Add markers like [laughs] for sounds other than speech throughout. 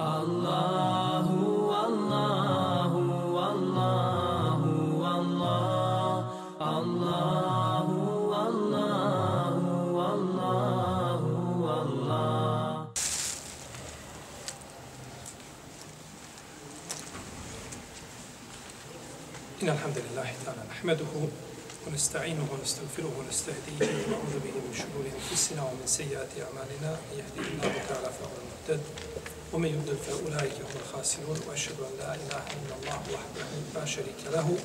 الله والله والله والله الله والله والله والله إن الحمد لله تعالى نحمده ونستعينه ونستغفره ونستهديه ونعوذ به من شرور أنفسنا ومن سيئات أعمالنا. من يهده الله تعالى فهو المهتد ومن يضلل فأولئك هم الخاسرون. وأشهد أن لا إله إلا الله وحده لا شريك له.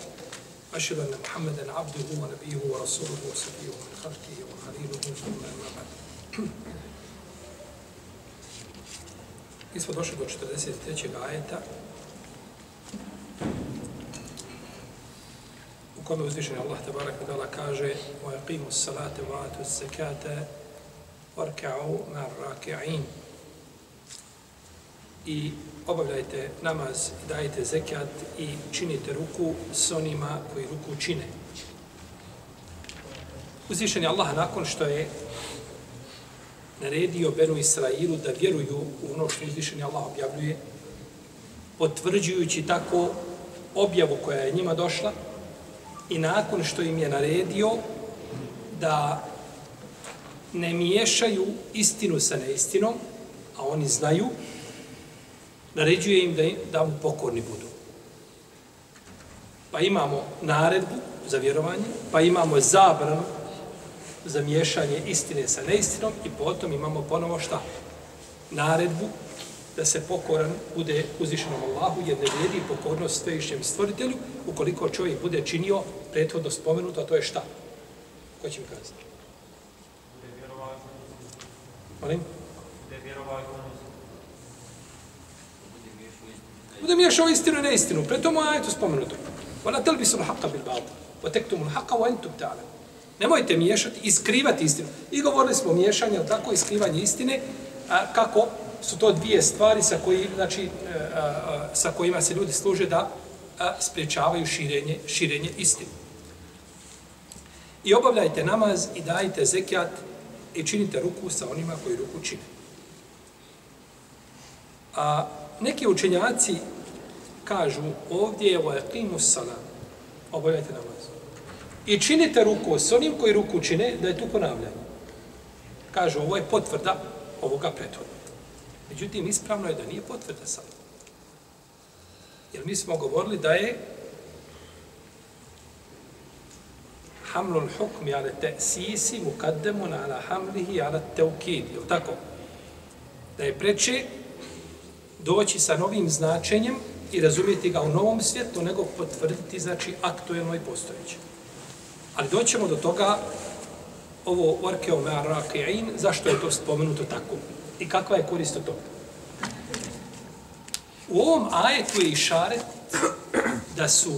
وأشهد أن محمدا عبده ونبيه ورسوله وصفيه من خلقه وخليله ثم أما بعد. Mi smo došli do 43. ajeta. kome uzvišen Allah tabarak wa ta'ala kaže وَيَقِيمُ الصَّلَاةَ وَآتُوا الزَّكَاةَ وَارْكَعُوا مَعَ الرَّاكِعِينَ i obavljajte namaz i dajte zekat i činite ruku s onima koji ruku čine. Uzvišen je Allah nakon što je naredio Benu Israilu da vjeruju u ono što uzvišen je Allah objavljuje, potvrđujući tako objavu koja je njima došla i nakon što im je naredio da ne miješaju istinu sa neistinom, a oni znaju, naređuje im da, da mu pokorni budu. Pa imamo naredbu za vjerovanje, pa imamo zabranu za miješanje istine sa neistinom i potom imamo ponovo šta? Naredbu da se pokoran bude uzvišenom Allahu, jer ne vrijedi pokornost svevišnjem stvoritelju, ukoliko čovjek bude činio prethodno spomenuto, a to je šta? Ko će mi kazati? Molim? Bude miješao istinu i neistinu. Pre tomu je to spomenuto. Vala telbisu l-haqqa bil batil. Wa tektumu l-haqqa wa entum ta'ala. Nemojte miješati i skrivati istinu. I govorili smo o miješanju, tako i skrivanje istine, a, kako su to dvije stvari sa, koji, znači, a, a, sa kojima se ljudi služe da a, spriječavaju širenje, širenje istine. I obavljajte namaz i dajte zekijat i činite ruku sa onima koji ruku čine. A neki učenjaci kažu ovdje je vaqimu salam, obavljajte namaz. I činite ruku s onim koji ruku čine, da je tu ponavljanje. Kažu, ovo je potvrda ovoga prethodnog. Međutim, ispravno je da nije potvrda sad. Jer mi smo govorili da je hamlul hukmi ala te'sisi mukaddemun ala hamlihi ala teukid. Je tako? Da je preče doći sa novim značenjem i razumjeti ga u novom svijetu, nego potvrditi, znači, aktuelno i postojeće. Ali doćemo do toga, ovo orkeo me zašto je to spomenuto tako? I kakva je korist od toga? U ovom ajetu je išaret da su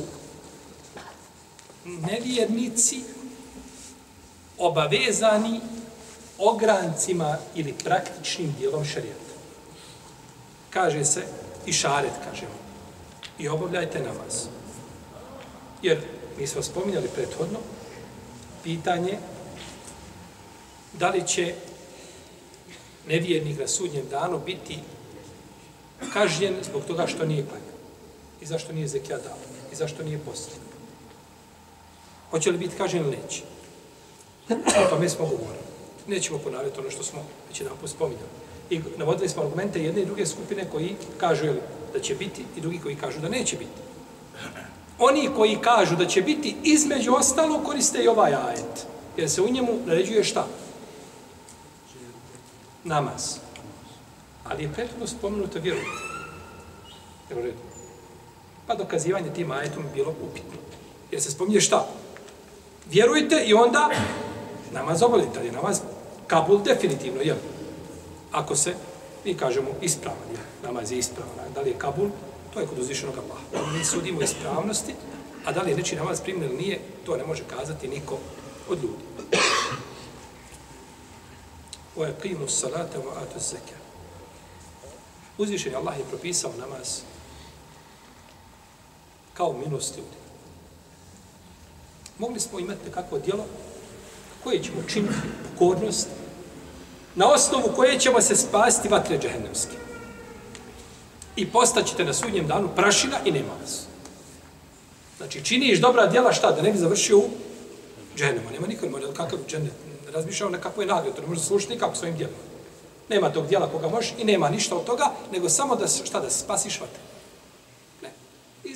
nevjernici obavezani ograncima ili praktičnim dijelom šarijata. Kaže se, i šaret, kažemo, i obavljajte namaz. Jer mi smo spominjali prethodno pitanje da li će nevjernik na sudnjem danu biti kažnjen zbog toga što nije klanjao i zašto nije zekija dao i zašto nije postao. Hoće li biti kažen ili neće? O tome smo govorili. Nećemo ponavljati ono što smo već jedan put spominjali. I navodili smo argumente jedne i druge skupine koji kažu jel, da će biti i drugi koji kažu da neće biti. Oni koji kažu da će biti između ostalo koriste i ovaj ajet. Jer se u njemu naređuje šta? Namaz. Ali je prethodno spomenuto vjerujte. Jel redu? Pa dokazivanje tim ajetom je bilo upitno. Jer se spominje šta? Vjerujte i onda namaz obavljate. Ali je namaz kabul definitivno, jel? Ako se, mi kažemo ispravan, jel? Namaz je ispravan. Da li je kabul? To je kod uzvišenog Allaha. Mi sudimo ispravnosti, a da li je neči namaz primljen ili nije, to ne može kazati niko od ljudi. Wa yaqimu salata wa atu zaka. je Allah je propisao namaz kao milost ljudi. Mogli smo imati nekakvo djelo koje ćemo činiti pokornost, na osnovu koje ćemo se spasti vatre džehennemske. I postaćete na sudnjem danu prašina i nema vas. Znači, činiš dobra djela šta? Da ne bi završio u džehennemu. Nema nikad, mora kakav dženet. Razmišljao na kakvoj nagradu, to ne može slušati nikako svojim djelima. Nema tog djela koga možeš i nema ništa od toga, nego samo da, šta, da spasiš vatre.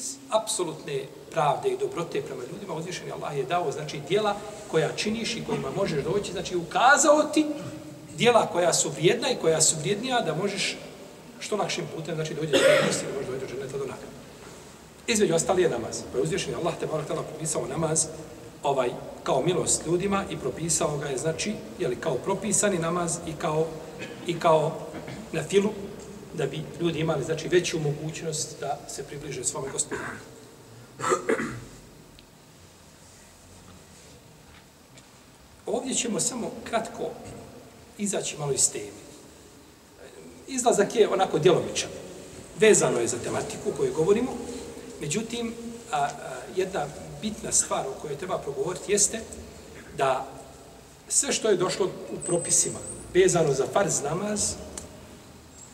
Iz apsolutne pravde i dobrote prema ljudima uzvišeni Allah je dao, znači, djela koja činiš i kojima možeš doći, znači, ukazao ti djela koja su vrijedna i koja su vrijednija da možeš što lakšim putem, znači, dođe do vrijednosti, možeš doći do dženeta do nagrada. Između ostali je namaz. Pa je uzvišeni Allah te barak propisao namaz ovaj kao milost ljudima i propisao ga je znači je li kao propisani namaz i kao i kao na filu da bi ljudi imali znači veću mogućnost da se približe svom gospodaru. Ovdje ćemo samo kratko izaći malo iz teme. Izlazak je onako djelomičan. Vezano je za tematiku koju govorimo. Međutim, a, a, jedna bitna stvar o kojoj treba progovoriti jeste da sve što je došlo u propisima vezano za farz namaz,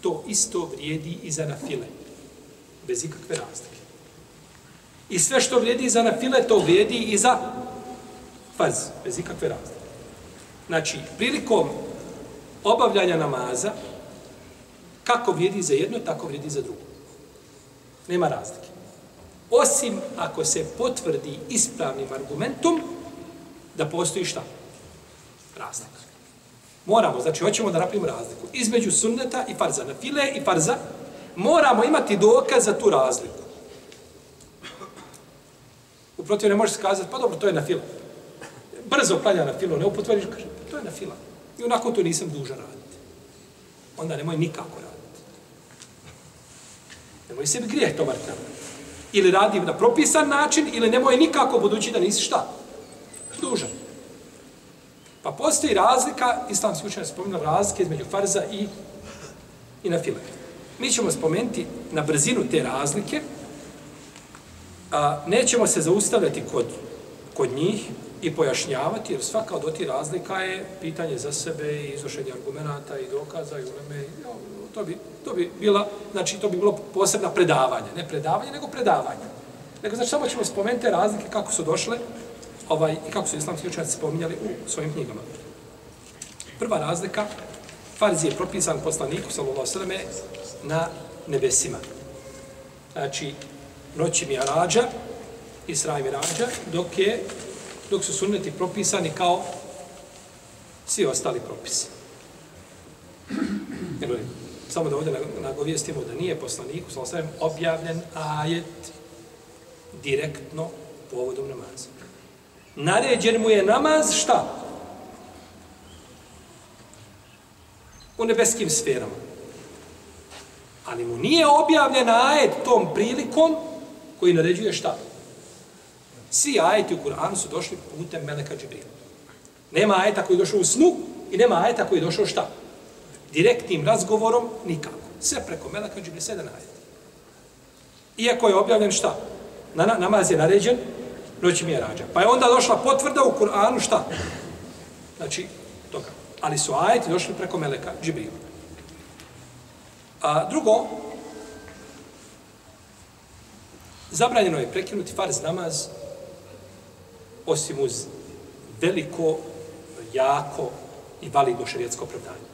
to isto vrijedi i za nafile. Bez ikakve razlike. I sve što vrijedi za nafile, to vrijedi i za farz. Bez ikakve razlike. Znači, prilikom obavljanja namaza, kako vrijedi za jedno, tako vrijedi za drugo. Nema razlike. Osim ako se potvrdi ispravnim argumentom da postoji šta? Razlika. Moramo, znači, hoćemo da napravimo razliku. Između sunneta i farza. Na file i farza moramo imati dokaz za tu razliku. Uprotiv ne možeš se kazati, pa dobro, to je na fila. Brzo klanja na filo, ne upotvoriš, kaže, pa to je na fila. I onako to nisam dužan raditi. Onda nemoj nikako raditi. Nemoj sebi grijeh to vrta. ili radi na propisan način, ili nemoj nikako budući da nisi šta? Dužan. Pa postoji razlika, islamski učenje spominao razlike između farza i, i na file. Mi ćemo spomenuti na brzinu te razlike, a nećemo se zaustavljati kod, kod njih i pojašnjavati, jer svaka od tih razlika je pitanje za sebe i izvršenje argumenta i dokaza i uleme. To bi, to bi bila, znači to bi bilo posebna predavanje, ne predavanje, nego predavanje. Nego znači samo ćemo spomenuti razlike kako su došle ovaj, i kako su islamski učenjaci spominjali u svojim knjigama. Prva razlika, farz je propisan poslaniku, sallallahu sallam, na nebesima. Znači, noći mi rađa, Isra mi rađa, dok je dok su sunneti propisani kao svi ostali propisi. Jer, samo da ovdje nagovijestimo da nije poslaniku, sallallahu sallam, objavljen ajet direktno povodom namaza. Naređen mu je namaz šta? U nebeskim sferama. Ali mu nije objavljen ajet tom prilikom koji naređuje šta? Svi ajeti u Kur'anu su došli putem Meleka Džibrila. Nema ajeta koji je došao u snu i nema ajeta koji je došao šta? Direktnim razgovorom nikako. Sve preko Meleka Džibrila, sedam ajeta. Iako je objavljen šta? Na, na, namaz je naređen, noć mi. Pa je onda došla potvrda u Kur'anu šta? Znači, toga. Ali su ajeti došli preko Meleka Džibrila. A drugo, zabranjeno je prekinuti farz namaz osim uz veliko, jako i validno šarijetsko opravdanje.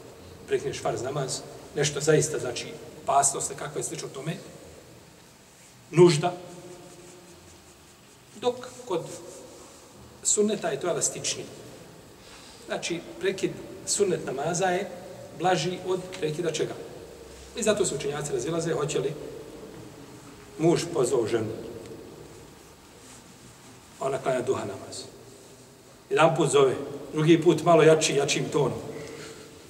Prekineš farz namaz, nešto zaista znači pasnost, kakva je slično tome, nužda, dok kod sunneta je to elastičnije. Znači, prekid sunnet namaza je blaži od prekida čega. I zato su učenjaci razilaze, hoće li muž pozvao ženu ona klanja duha namaz. Jedan put zove, drugi put malo jači, jačim tonom.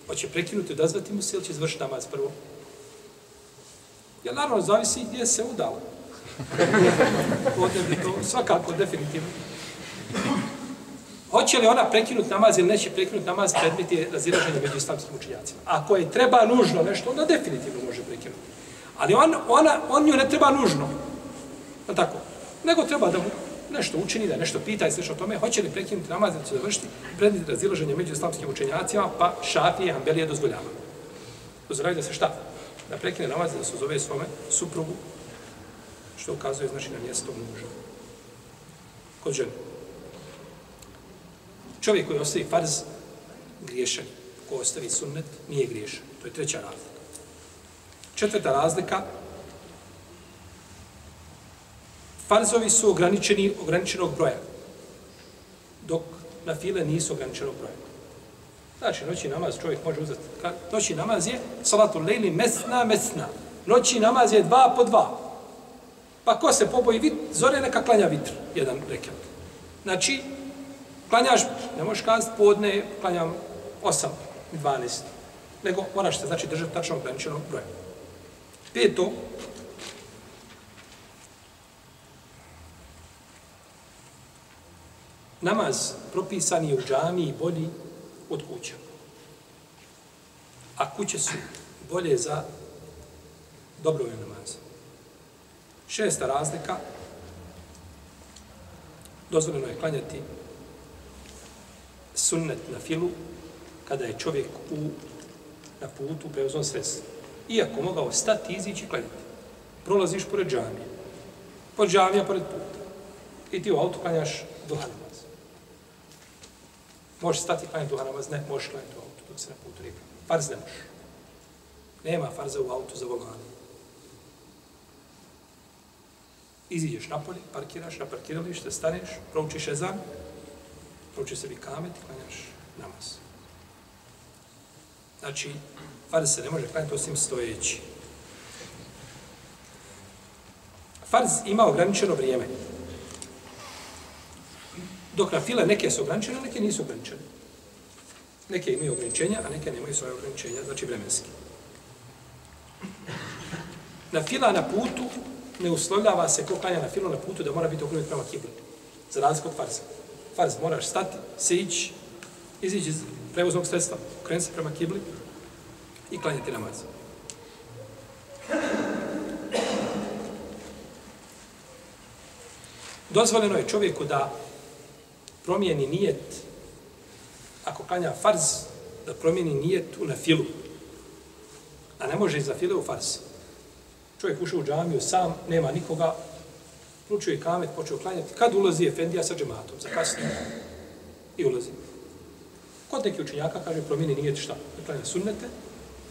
Hoće prekinuti, odazvati mu se ili će izvršiti namaz prvo? Ja naravno zavisi gdje se udalo. Ovdje bi to svakako definitivno. Hoće li ona prekinuti namaz ili neće prekinuti namaz, predmet je razilaženje među islamskim učinjacima. Ako je treba nužno nešto, onda definitivno može prekinuti. Ali on, ona, on nju ne treba nužno. Tako. Nego treba da mu nešto učini, da nešto pita i sve tome, hoće li prekinuti namaz da će završiti predmet razilaženje među islamskim učenjacima, pa šafije i hambelije dozvoljava. Dozvoljavaju da se šta? da prekine namaz da se zove svome suprugu, što ukazuje znači na mjesto muža. Kod žene. Čovjek koji ostavi farz, griješan. Ko ostavi sunnet, nije griješan. To je treća razlika. Četvrta razlika, farzovi su ograničeni, ograničenog broja, dok na file nisu ograničenog broja. Znači, noći namaz čovjek može uzeti. Noći namaz je salatu lejli mesna, mesna. Noći namaz je dva po dva. Pa ko se poboji vit, zore neka klanja vitr, jedan rekat. Znači, klanjaš, ne možeš kazati podne, klanjam 8, 12. Nego moraš se, znači, držati tačno ograničenog broja. Peto, namaz propisan je u džamiji bolji od kuća. A kuće su bolje za dobrovne namaze. Šesta razlika, dozvoljeno je klanjati sunnet na filu kada je čovjek u, na putu preuzom sredstvo. Iako mogao stati, izići i klanjati. Prolaziš pored džamije. Pod džamija, pored puta. I ti u autu klanjaš duha namaz. Možeš stati klanjati duha namaz? Ne, možeš klanjati u autu dok se na putu reka. Farz ne možeš. Nema farza u autu za volanom. Iziđeš napolje, parkiraš na parkiralište, staneš, proučiš ezan, proučiš sebi kamet i klanjaš namaz. Znači, farz se ne može klanjati osim stojeći. Farz ima ograničeno vrijeme. Dok na file neke su ograničene, neke nisu ograničene. Neke imaju ograničenja, a neke nemaju svoje ograničenja, znači vremenski. Na fila na putu ne uslovljava se ko klanja na filu na putu da mora biti okrenut prema kibli. Za razliku od farza. Farz moraš stati, sići, izići iz prevoznog sredstva, okrenuti se prema kibli i klanjati namaz. Dozvoljeno je čovjeku da promijeni nijet, ako klanja farz, da promijeni nijet u na filu. A ne može iz file u farz. Čovjek ušao u džamiju sam, nema nikoga, Ključio je kamet, počeo klanjati. Kad ulazi Efendija sa džematom? Za kasnije. I ulazi. Kod neki učenjaka kaže promijeni nijet šta? Da klanja sunnete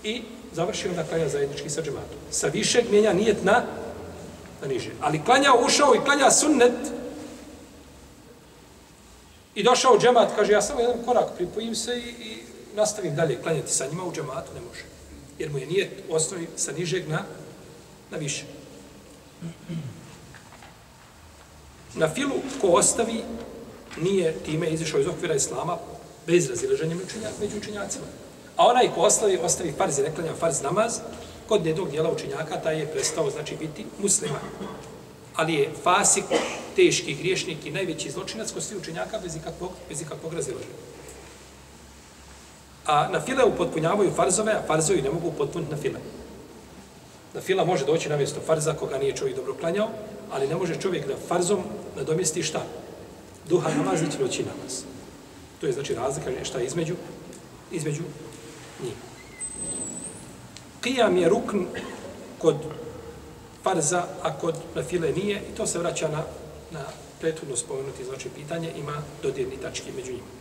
i završio da klanja zajednički sa džematom. Sa višeg mijenja nijet na, na niže. Ali klanja, ušao i klanja sunnet i došao u džemat, kaže ja samo jedan korak pripojim se i, i nastavim dalje klanjati sa njima u džematu, ne može. Jer mu je nijet osnovi sa nižeg na, na više. Na filu ko ostavi nije time izišao iz okvira islama bez razilaženja među učenjacima. A onaj ko ostavi, ostavi farz i reklanja farz namaz, kod jednog dijela učenjaka taj je prestao znači biti musliman. Ali je fasik, teški griješnik i najveći zločinac kod svih učenjaka bez ikakvog, bez ikakvog razilaženja. A na file upotpunjavaju farzove, a farzovi ne mogu upotpuniti na file. Na fila može doći na mjesto farza koga nije čovjek dobro klanjao, ali ne može čovjek da farzom nadomjesti šta? Duha namaz i noći namaz. To je znači razlika šta između, između njih. Qiyam je rukn kod farza, a kod na file nije, i to se vraća na, na prethodno spomenuti znači pitanje, ima dodirni tački među njima.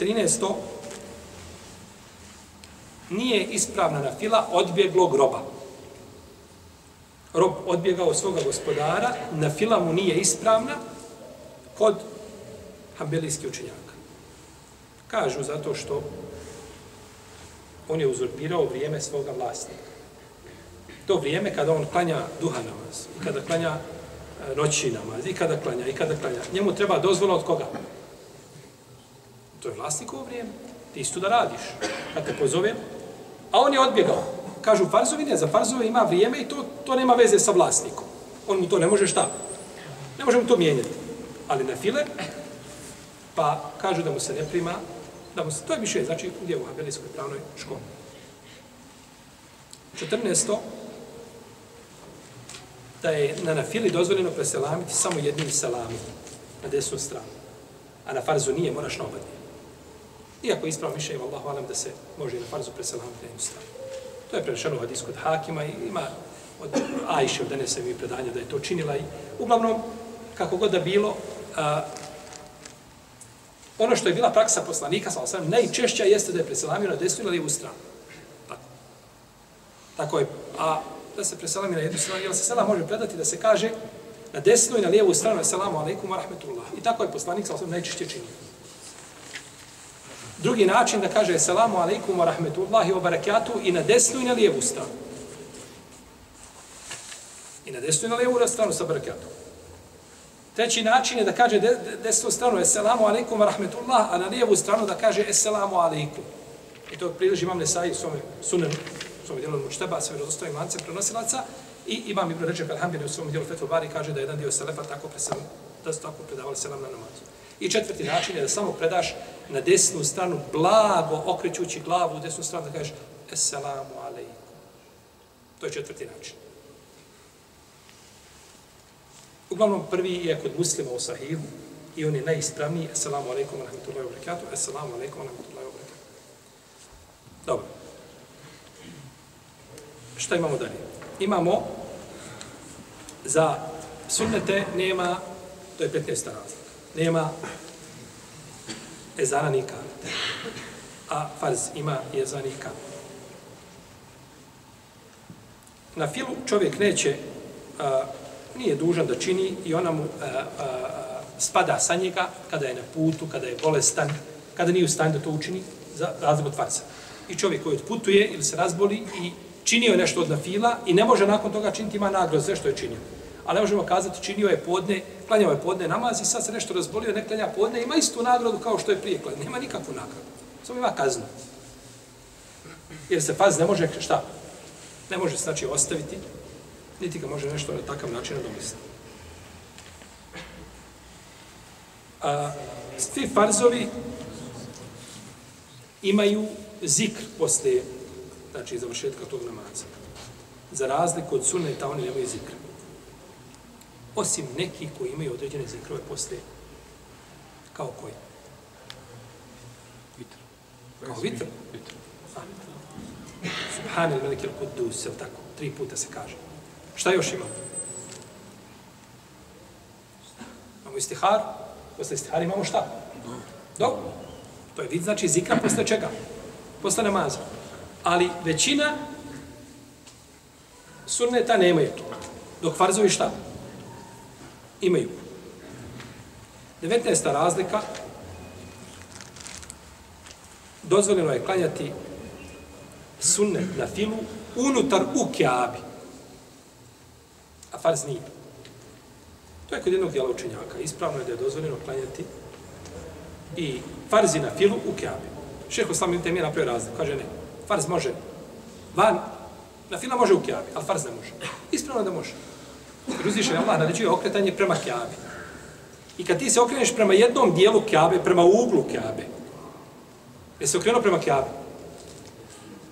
13. Nije ispravna na fila odbjeglog roba. rob odbjegao svoga gospodara, na filamu nije ispravna kod hambelijskih učenjaka. Kažu zato što on je uzurpirao vrijeme svoga vlasnika. To vrijeme kada on klanja duha namaz, i kada klanja e, noći namaz, i kada klanja, i kada klanja. Njemu treba dozvola od koga? To je vlasnikovo vrijeme. Ti isto da radiš. Kad te pozovem, a on je odbjegao kažu farzovi, ne, za farzove ima vrijeme i to, to nema veze sa vlasnikom. On mu to ne može šta? Ne može mu to mijenjati. Ali na file, pa kažu da mu se ne prima, da mu se, to je više, znači, gdje u Habelijskoj pravnoj školi. 14. Da je na nafili dozvoljeno preselamiti samo jednim selamom na desnu stranu. A na farzu nije, moraš na obadnje. Iako ispravo mišljenje, Allah alam, da se može na farzu preselam na jednu stranu. To je prenešeno u hadisku od Hakima i ima od Ajše od Denesa mi predanja da je to činila i uglavnom, kako god da bilo, a, ono što je bila praksa poslanika, sa osam, najčešća jeste da je preselamio na desnu ili lijevu stranu. Tako. Tako je. A da se preselamio na jednu stranu, jer se selam može predati da se kaže na desnu i na lijevu stranu, selamu alaikum wa rahmetullah. I tako je poslanik sa osam najčešće činio. Drugi način da kaže selamu alaikum wa rahmetullahi wa barakatuh i na desnu i na lijevu stranu. I na desnu i na lijevu stranu sa barakatom. Treći način je da kaže de, de, desnu stranu Esselamu alaikum wa rahmetullah, a na lijevu stranu da kaže Esselamu alaikum. I to priliži imam Nesai u svome sunem, u svome dijelu Mušteba, sve rozostavim lance prenosilaca. I imam Ibn Ređeb Alhambir u svom dijelu Fetul Bari kaže da jedan dio Selefa tako, presel, da su tako predavali selam na namazu. I četvrti način je da samo predaš na desnu stranu, blago okrećući glavu u desnu stranu, da kažeš Esselamu alaikum. To je četvrti način. Uglavnom, prvi je kod muslima u sahihu i on je najispravniji. Esselamu alaikum rahmatullahi wabarakatuh. Esselamu alaikum rahmatullahi wabarakatuh. Dobro. Šta imamo dalje? Imamo za sunnete nema, to je 15. razlika, nema ezana ni kamete. A farz ima i i kamete. Na filu čovjek neće a, nije dužan da čini i ona mu a, a, spada sa njega kada je na putu, kada je bolestan, kada nije u stanju da to učini, za razliku od farsa. I čovjek koji odputuje ili se razboli i činio je nešto od nafila i ne može nakon toga činiti, ima nagroz sve što je činio. Ali ne možemo kazati, činio je podne, klanjao je podne namaz i sad se nešto razbolio, ne klanja podne, ima istu nagradu kao što je prije klanjao. Nema nikakvu nagradu. Samo ima kaznu. Jer se faz ne može, šta? Ne može se znači ostaviti niti ga može nešto na takav način nadomisliti. A, svi farzovi imaju zikr posle znači završetka tog namaza. Za razliku od sunneta, oni nemaju zikr. Osim neki koji imaju određene zikrove posle, kao koji? Vitr. Kao vitr? Vitr. Subhanel Melikil Kudus, tako? Tri puta se kaže. Šta još imamo? Imamo istihar. Posle istihara imamo šta? Dobro. To je vid, znači zikra posle čega? Posle namaza. Ali većina sunneta nemaju to. Dok farzovi šta? Imaju. 19. razlika dozvoljeno je klanjati sunnet na filu unutar u kjabi a farz nije. To je kod jednog djela učenjaka. Ispravno je da je dozvoljeno klanjati i farzi na filu u kjabi. Šeho sam im temije napravio razliku. Kaže ne, farz može van, na fila može u kjabi, ali farz ne može. Ispravno da može. Jer uzvišen je Allah naređuje okretanje prema kjabi. I kad ti se okreneš prema jednom dijelu kjabe, prema uglu kjabe, je se okrenuo prema kjabe?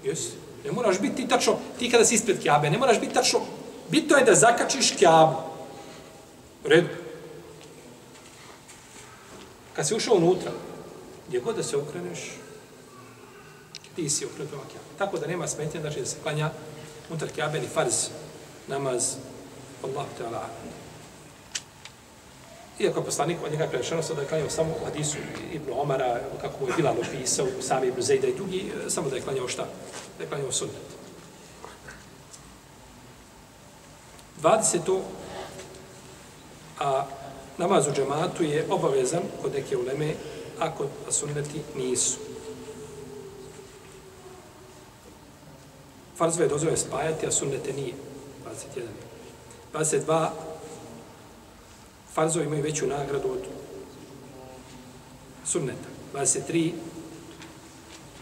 Jesi. Ne moraš biti ti tačno, ti kada si ispred kjabe, ne moraš biti tačno Bitno je da zakačiš kjabu. U redu. Kad si ušao unutra, gdje god da se okreneš, ti si okrenut prema Kjabe. Tako da nema smetnja, znači da se klanja unutar kjabe ni farz, namaz, Allah te ala. Iako je poslanik od njega prešeno sada je klanjao samo u hadisu Ibn Omara, kako je Bilal opisao, sami Ibn Zejda i drugi, e, samo da je klanjao šta? Da je klanjao sunnet. 20. A namaz u džematu je obavezan kod neke uleme, a kod sunneti nisu. Farzove dozove spajati, a sunnete nije. 21. Pa 22. farzovi imaju veću nagradu od sunneta. Pa 23.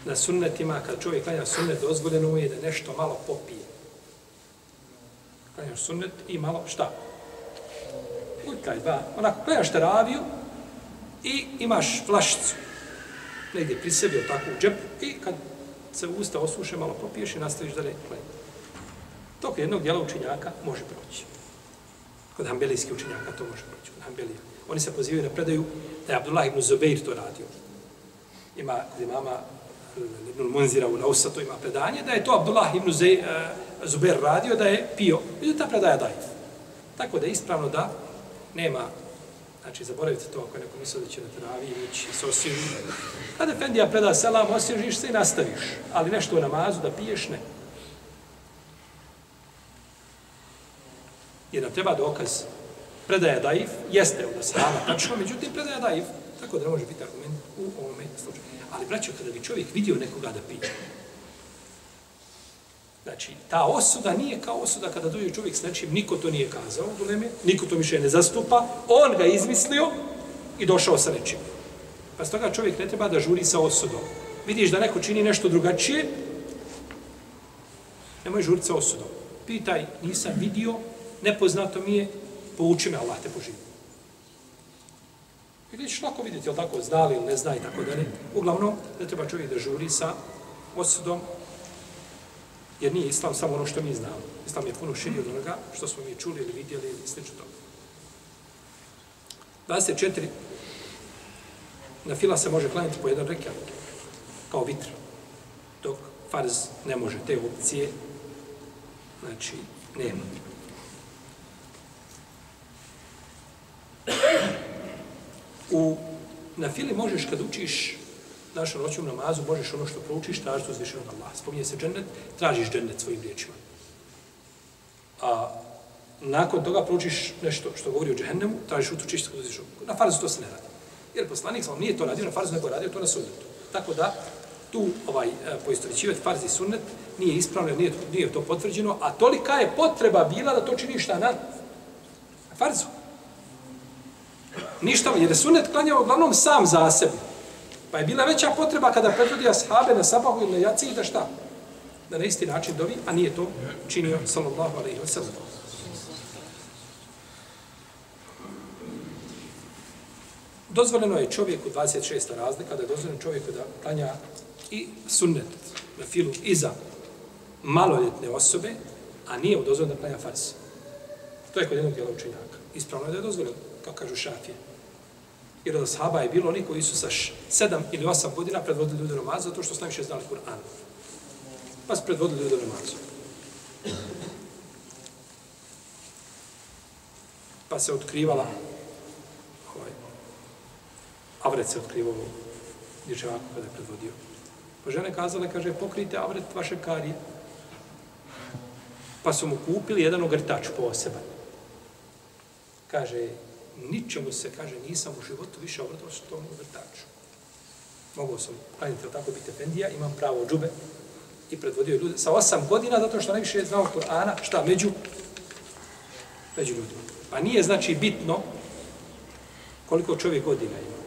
Na sunnetima, kad čovjek klanja sunnet, dozvoljeno je da nešto malo popije klanjaš sunnet i malo šta? Uljkaj dva. Onako, klanjaš teraviju i imaš flašicu. Negdje pri sebi, tako u džepu. I kad se usta osuše, malo popiješ i nastaviš dalje klanjati. Tok jednog dijela učenjaka može proći. Kod hambelijskih učenjaka to može proći. Kod hambelija. Oni se pozivaju na predaju da je Abdullah ibn Zubeir to radio. Ima kod imama eh, Ibn Munzira u Lausatu ima predanje, da je to Abdullah ibn Zej, uh, radio, da je pio. I ta predaja daje. Tako da je ispravno da nema Znači, zaboravite to ako neko misli da će na travi ići s osježu. Kada Efendija preda selam, osježiš se i nastaviš. Ali nešto u namazu da piješ, ne. Jer nam treba dokaz. Predaja daif, jeste od Asrama, tačno, međutim, predaja daif, tako da ne može biti argument u ovome slučaju. Ali, braćo, kada bi čovjek vidio nekoga da pije, Znači, ta osuda nije kao osuda kada dođe čovjek s nečim, niko to nije kazao u Leme, niko to više ne zastupa, on ga izmislio i došao sa nečim. Pa stoga čovjek ne treba da žuri sa osudom. Vidiš da neko čini nešto drugačije, nemoj žuriti sa osudom. Pitaj, nisam vidio, nepoznato mi je, pouči me, Allah te poživi. Vidiš, lako vidjeti, jel tako, znali ili ne zna i tako dalje. Uglavnom, ne treba čovjek da žuri sa osudom, Jer nije islam samo ono što mi znamo. Islam je puno širi od onoga što smo mi čuli ili vidjeli ili slično toga. 24. Na fila se može klanjati po jedan rekiat, kao vitr. Dok farz ne može te opcije, znači, nema. U, na fili možeš kad učiš našom noćom namazu možeš ono što proučiš, tražiš uzvišenog od Spominje se džennet, tražiš džennet svojim riječima. A nakon toga proučiš nešto što govori o džehennemu, tražiš utočište kod uzvišenog. Na farzu to se ne radi. Jer poslanik sam nije to radio na farzu, nego radio to na sunnetu. Tako da, tu ovaj, e, poistoričivati farzi sunnet nije ispravno, nije, nije to potvrđeno, a tolika je potreba bila da to čini šta na farzu. Ništa, jer je sunnet klanjao uglavnom sam za sebe. Pa je bila veća potreba kada predvodi ashabe na sabahu ili na jaci da šta? Da na isti način dovi, a nije to činio sallallahu alaihi wa sallam. Dozvoljeno je čovjeku 26. razlika da je dozvoljeno čovjeku da klanja i sunnet na filu iza maloljetne osobe, a nije u dozvoljeno da klanja fars. To je kod jednog djela učenjaka. Ispravno je da je dozvoljeno, kao kažu šafije. Jer od sahaba je bilo oni koji su sa sedam ili osam godina predvodili ljude namazu, zato što su najviše znali Kur'an. Pa su predvodili ljude namazu. Pa se otkrivala ovaj, Avret se otkrivalo dječevaku kada je predvodio. Pa žene kazale, kaže, pokrijte Avret vaše karije. Pa su mu kupili jedan ogrtač poseban. Kaže, ničemu se, kaže, nisam u životu više obratao što tomu vrtaču. Mogao sam, klanjati tako biti efendija, imam pravo džube i predvodio ljude sa osam godina, zato što najviše je znao Kur'ana, šta, među, među ljudima. Pa nije, znači, bitno koliko čovjek godina ima.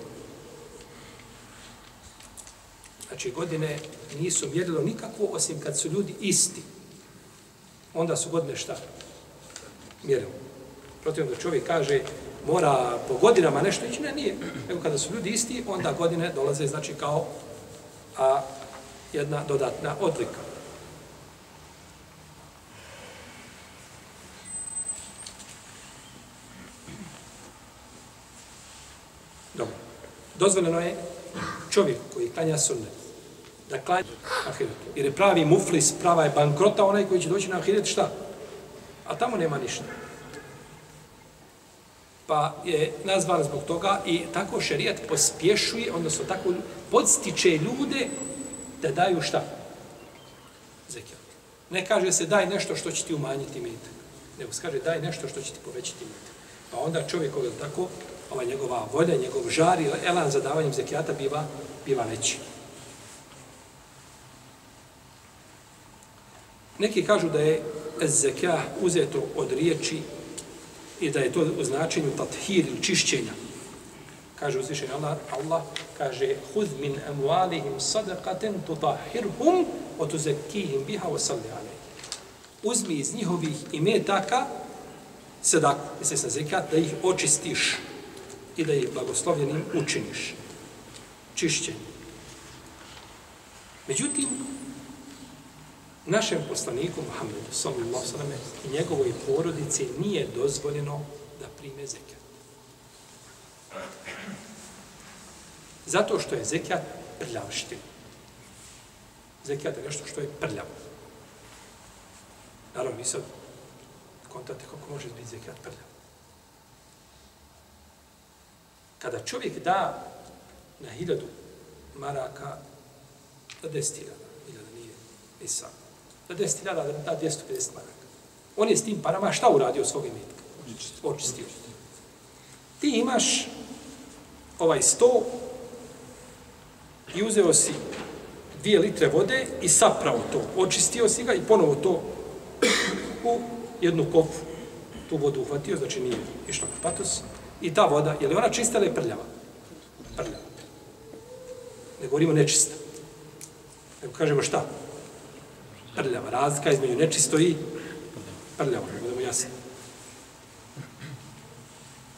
Znači, godine nisu mjerilo nikako, osim kad su ljudi isti. Onda su godine šta? Mjerilo. Protivno da čovjek kaže, mora po godinama nešto ići, ne, nije. Nego kada su ljudi isti, onda godine dolaze, znači, kao a, jedna dodatna odlika. Dobro. Dozvoljeno je čovjek koji klanja sunnet, da klanja ahiretu. Jer je pravi muflis, prava je bankrota, onaj koji će doći na ahiret, šta? A tamo nema ništa pa je nazvan zbog toga i tako šerijat pospješuje, odnosno tako podstiče ljude da daju šta? Zekijat. Ne kaže se daj nešto što će ti umanjiti metak, nego se kaže daj nešto što će ti povećati metak. Pa onda čovjek ovaj tako, ova njegova volja, njegov žar i elan za davanjem zekijata biva, biva veći. Neki kažu da je zekijah uzeto od riječi i da je to o značenju tathir ili čišćenja. Kaže uzvišenje Allah, Allah kaže hud min emualihim sadaqaten tutahirhum wa tuzakkihim biha wa salli alayhi. Uzmi iz njihovih imetaka sadaku, misli se zekat, da ih očistiš i da ih blagoslovljenim učiniš. Čišćenje. Međutim, našem poslaniku Muhammedu sallallahu sallam i njegovoj porodici nije dozvoljeno da prime zekat. Zato što je zekat prljavština. Zekat je nešto što je prljavo. Naravno, vi sad kontate kako može biti zekat prljavo. Kada čovjek da na hiljadu maraka da deset hiljada nije, nisam, da deset hiljada da da 250 maraka. On je s tim parama šta uradio svog imetka? Očistio. Ti imaš ovaj sto i uzeo si dvije litre vode i saprao to. Očistio si ga i ponovo to u jednu kofu. Tu vodu uhvatio, znači nije išlo patos. I ta voda, je li ona čista ili je prljava? Prljava. Ne govorimo nečista. Nego kažemo šta? Prljava. Razlika između nečisto i prljava. Da budemo jasni.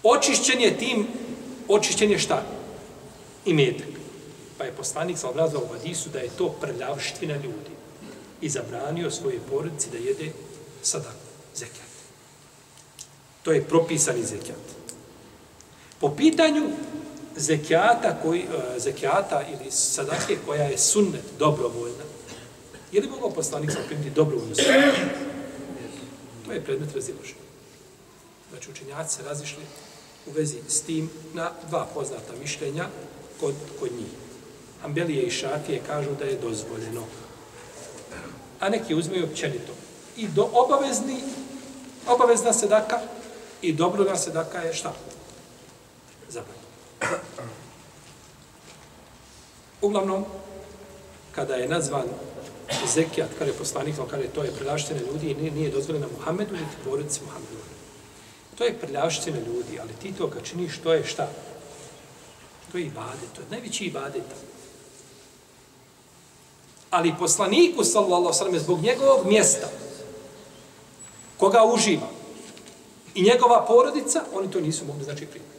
Očišćen je tim, očišćen je šta? I metak. Pa je poslanik sa obrazao u Hadisu da je to prljavština ljudi. I zabranio svoje porodici da jede sada zekijat. To je propisani zekijat. Po pitanju zekijata, koji, eh, zekijata ili sadake koja je sunnet, dobrovoljna, je li mogao poslanik sa primiti dobrovoljnu? To je predmet razilaženja. Znači, učenjaci se razišli u vezi s tim na dva poznata mišljenja kod, kod njih. Ambelije i Šafije kažu da je dozvoljeno. A neki uzmeju općenito. I do obavezni, obavezna sedaka i dobroga sedaka je šta? Zabranjeno. Uglavnom, kada je nazvan zekijat, kada je poslanik, kada je to je prelaštene ljudi i nije, nije dozvoljeno Muhammedu, niti porodici Muhammedu. To je prljavština ljudi, ali ti to kad činiš, to je šta? To je ibadet, to je najveći ibadet. Ali poslaniku, sallallahu sallam, zbog njegovog mjesta, koga uživa, i njegova porodica, oni to nisu mogli znači primiti.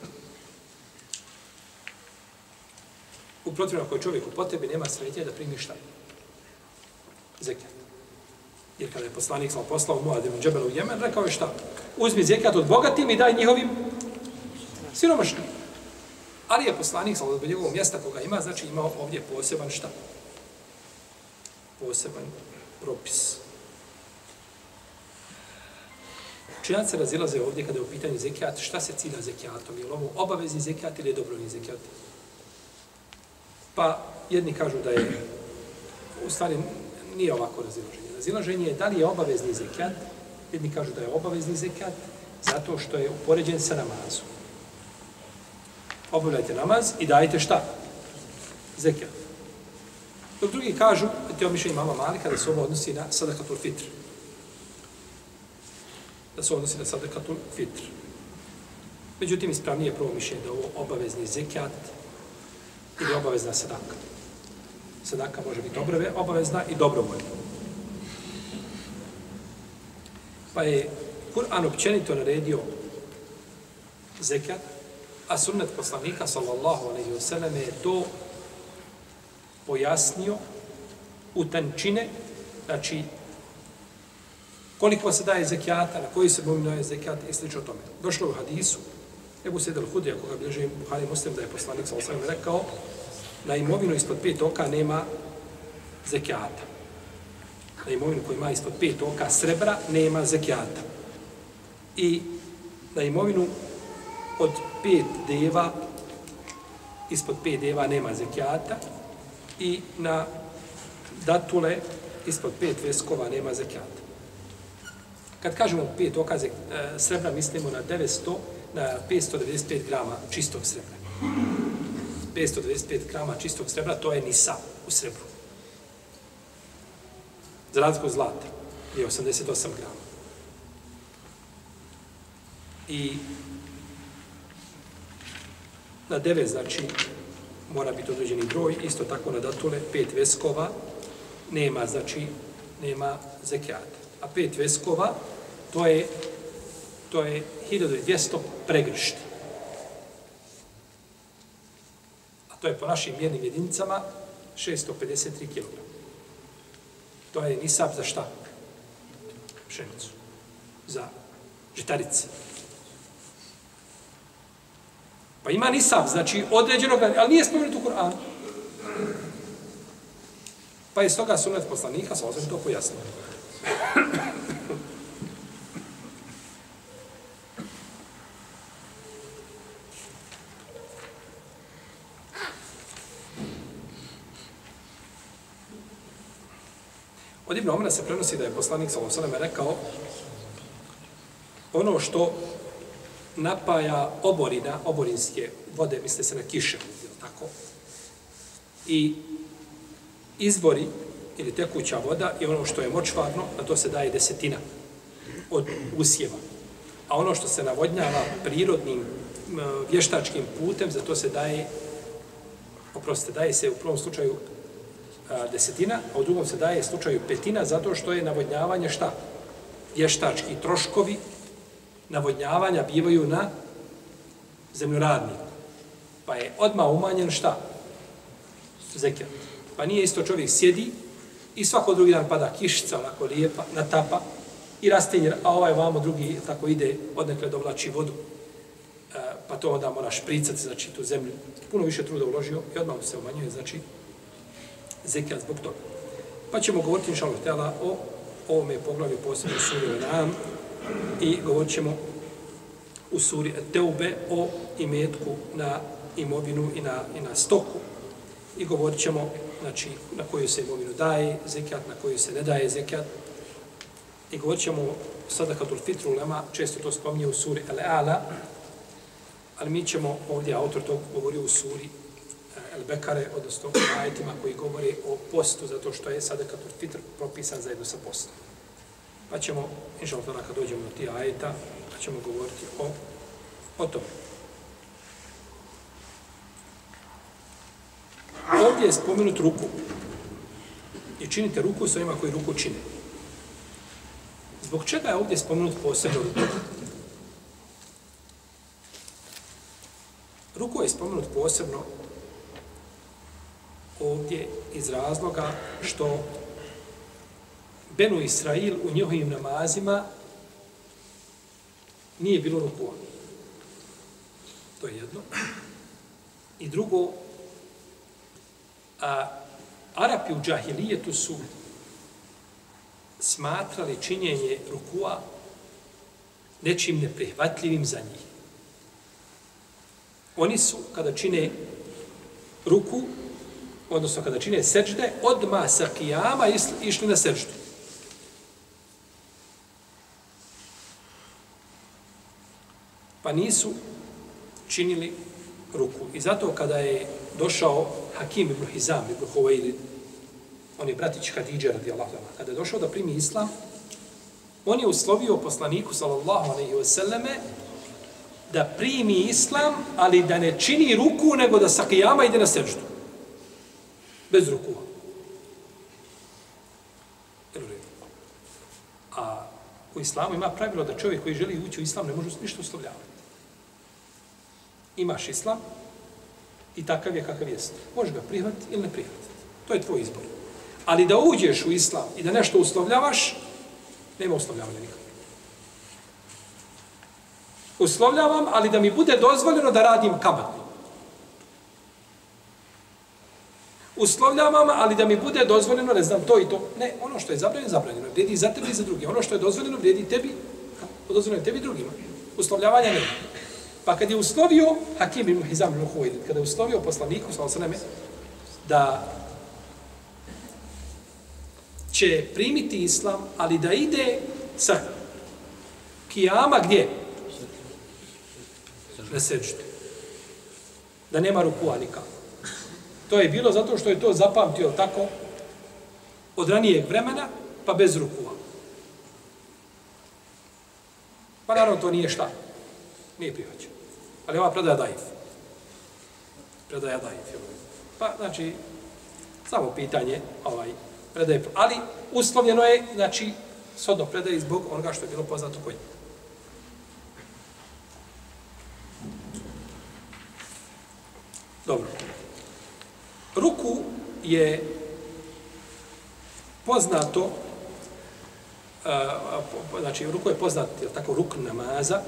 U protivnom, ako je čovjek u potrebi, nema sretnje da primi šta? Zekijat. Jer kada je poslanik sam poslao Muadim Džebel u Jemen, rekao je šta? Uzmi zekat od bogatim i daj njihovim siromašnim. Ali je poslanik sa od njegovog mjesta koga ima, znači imao ovdje poseban šta? Poseban propis. Činjac se razilaze ovdje kada je u pitanju zekijat, šta se cilja zekijatom? Je li ovo obavezni zekijat ili je dobrovni zekijat? Pa jedni kažu da je, u stvari nije ovako razilaženje. Razilaženje je da li je obavezni zekat, jedni kažu da je obavezni zekat, zato što je upoređen sa namazom. Obavljajte namaz i dajte šta? Zekat. Dok drugi kažu, te omišljenje mama Malika, da se ovo odnosi na sadakatul fitr. Da se odnosi na sadakatul fitr. Međutim, ispravnije prvo mišljenje da ovo obavezni zekat ili obavezna sadaka. Sadaka može biti obrave, obavezna i dobrovoljna. Pa je Kur'an općenito naredio zekat, a sunnet poslanika, sallallahu alaihi wasallam je to pojasnio u tančine, znači koliko se daje zekijata, na koji se mogu daje zekijata i slično tome. Došlo u hadisu, Ebu Sedel Hudija, koga bilježe Buhari Muslim, da je poslanik sallallahu alaihi rekao, na imovinu ispod pet oka nema zekijata. Na imovinu koja ima ispod pet oka srebra nema zekijata. I na imovinu od pet deva, ispod pet deva nema zekijata. I na datule ispod pet veskova nema zekijata. Kad kažemo pet oka e, srebra, mislimo na 900, na 595 grama čistog srebra. 595 grama čistog srebra, to je nisa u srebru. Za razliku zlata je 88 grama. I na deve, znači, mora biti određeni broj, isto tako na datule, pet veskova, nema, znači, nema zekijata. A pet veskova, to je, to je 1200 pregršti. To je po našim mjernim jedinicama 653 kg. To je nisab za šta? Pšenicu. Za žitarice. Pa ima nisab, znači određenog, ali nije spomenut u Koranu. Pa Pa je stoga sunet poslanika, sa osam to pojasnio. Od Ibn Omara se prenosi da je poslanik sa osam rekao ono što napaja oborina, oborinske vode, misle se na kiše, je tako? I izvori ili tekuća voda i ono što je močvarno, na to se daje desetina od usjeva. A ono što se navodnjava prirodnim vještačkim putem, za to se daje, oprostite, daje se u prvom slučaju a, desetina, a u drugom se daje slučaju petina, zato što je navodnjavanje šta? Vještački troškovi navodnjavanja bivaju na zemljoradniku. Pa je odma umanjen šta? Zekijat. Pa nije isto čovjek sjedi i svako drugi dan pada kišica, onako lijepa, natapa i rastenje, a ovaj vamo drugi tako ide, odnekle dovlači vodu, e, pa to onda mora špricati, znači, tu zemlju. Puno više truda uložio i odmah se umanjuje, znači, zekijat zbog toga. Pa ćemo govoriti, inša Allah, o ovome poglavlju posebno suri nam i govorit ćemo u suri Teube o imetku na imovinu i na, i na stoku i govorit ćemo znači, na koju se imovinu daje zekijat, na koju se ne daje zekijat. I govorit ćemo sada kad fitru lema, često to spominje u suri Al-Ala, ali mi ćemo ovdje, autor to govori u suri El-Bekare, odnosno u ajetima koji govori o postu, zato što je sada kad fitr propisan zajedno sa postom. Pa ćemo, inša Allah, kad dođemo do tih ajeta, pa ćemo govoriti o, o tome. Ovdje je spomenut ruku. I činite ruku sa onima koji ruku čine. Zbog čega je ovdje spomenut posebno ruku? Ruku je spomenut posebno ovdje iz razloga što Benu Israil u njihovim namazima nije bilo rukua. To je jedno. I drugo, A Arapi u džahilijetu su smatrali činjenje rukua nečim neprihvatljivim za njih. Oni su, kada čine ruku, odnosno kada čine seđde, odma sa kijama išli na seđdu. Pa nisu činili ruku. I zato kada je došao Hakim ibn Hizam ibn Huwailid, on je bratić Hadidža radijallahu ta'ala, kada je došao da primi islam, on je uslovio poslaniku sallallahu alejhi ve selleme da primi islam, ali da ne čini ruku, nego da sa kijama ide na seždu. Bez ruku. A u islamu ima pravilo da čovjek koji želi ući u islam ne može ništa uslovljavati. Imaš islam, i takav je kakav jest. Možeš ga prihvatiti ili ne prihvatiti. To je tvoj izbor. Ali da uđeš u islam i da nešto uslovljavaš, nema uslovljavanja nikakve. Uslovljavam, ali da mi bude dozvoljeno da radim kamatno. Uslovljavam, ali da mi bude dozvoljeno, ne znam, to i to. Ne, ono što je zabranjeno, zabranjeno. Vrijedi za tebe i za drugi. Ono što je dozvoljeno, vrijedi tebi, dozvoljeno tebi i drugima. Uslovljavanja nema. Pa kad je uslovio Hakim ibn Hizam ibn Huwaid, kada je uslovio poslaniku, sa osaname, da će primiti islam, ali da ide sa kijama gdje? Na seđu. Da nema rukua nikako. To je bilo zato što je to zapamtio tako od ranijeg vremena, pa bez rukua. Pa naravno to nije šta. Nije prihvaćeno. Ali ova predaja daif. Predaja daif. Pa, znači, samo pitanje, ovaj, predaje, ali uslovljeno je, znači, sodno predaje zbog onoga što je bilo poznato kod njega. Dobro. Ruku je poznato, znači, ruku je poznat, je tako, ruk namaza,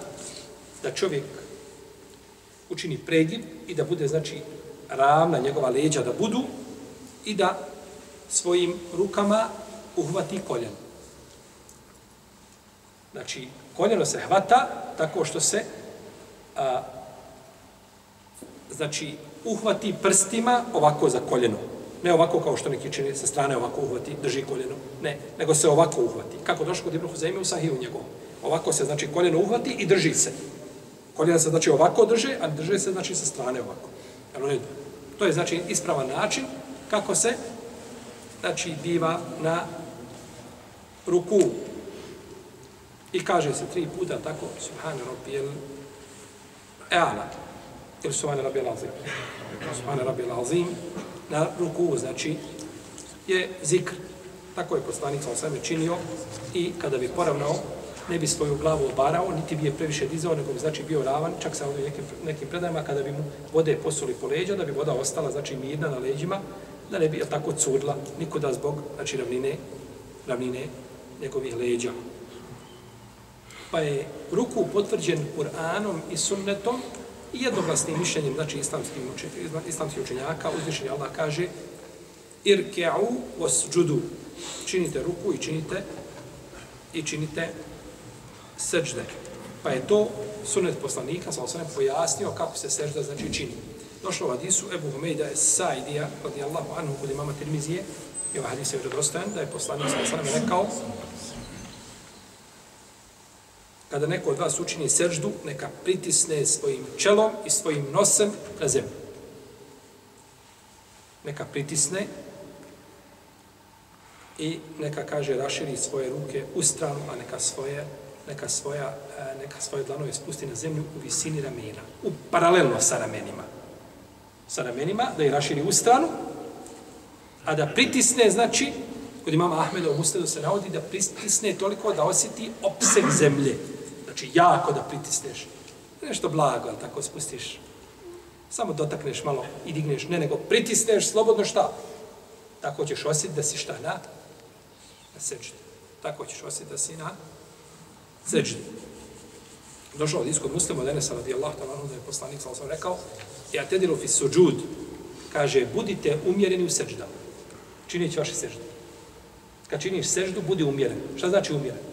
da čovjek učini pregib i da bude, znači, ravna njegova leđa da budu i da svojim rukama uhvati koljeno. Znači, koljeno se hvata tako što se a, znači, uhvati prstima ovako za koljeno. Ne ovako kao što neki čini sa strane ovako uhvati, drži koljeno. Ne, nego se ovako uhvati. Kako došlo kod Ibn Huzeime u sahiju njegovom. Ovako se, znači, koljeno uhvati i drži se. Koljena se, znači, ovako drže, a drže se, znači, sa strane ovako. Jel To je, znači, ispravan način kako se, znači, biva na ruku. I kaže se tri puta tako, subhanu rabbi, e'ala, ili Subhane rabbi al-azim. Subhane rabbi al-azim, na ruku, znači, je zikr. Tako je poslanik sa činio i kada bi poravnao, ne bi svoju glavu obarao, niti bi je previše dizao, nego bi znači bio ravan, čak sa ovim nekim, nekim predajama, kada bi mu vode posuli po leđa, da bi voda ostala znači mirna na leđima, da ne bi tako curla nikuda zbog znači ravnine, ravnine njegovih leđa. Pa je ruku potvrđen Kur'anom i sunnetom i jednoglasnim mišljenjem, znači islamskim, islamskim učenjaka, uzvišenje Allah kaže irke'u wasđudu. Činite ruku i činite i činite sežde. Pa je to sunet poslanika, sa osvijem, pojasnio kako se sežda znači čini. Došlo u hadisu Ebu Humejda es Saidija, radijallahu anhu, kod imama Tirmizije, i ovaj hadis je vredostojan, da je poslanik sa osvijem rekao, kada neko od vas učini seždu, neka pritisne svojim čelom i svojim nosem na zemlju. Neka pritisne i neka kaže raširi svoje ruke u stranu, a neka svoje neka svoja e, neka svoje dlanove spusti na zemlju u visini ramena, u paralelno sa ramenima. Sa ramenima da je raširi u stranu, a da pritisne, znači, kod imama Ahmeda u Musledu se navodi da pritisne toliko da osjeti opseg zemlje. Znači, jako da pritisneš. Nešto blago, ali tako spustiš. Samo dotakneš malo i digneš. Ne, nego pritisneš slobodno šta? Tako ćeš osjetiti da si šta na? Na seđu. Tako ćeš osjetiti da si na seđu. Došao od iskod muslima, da ne sa radi Allah, da je poslanik sam rekao, ja tedilu fi suđud, kaže, budite umjereni u seđda. Činit vaše sežde. Kad činiš seždu, budi umjeren. Šta znači umjeren?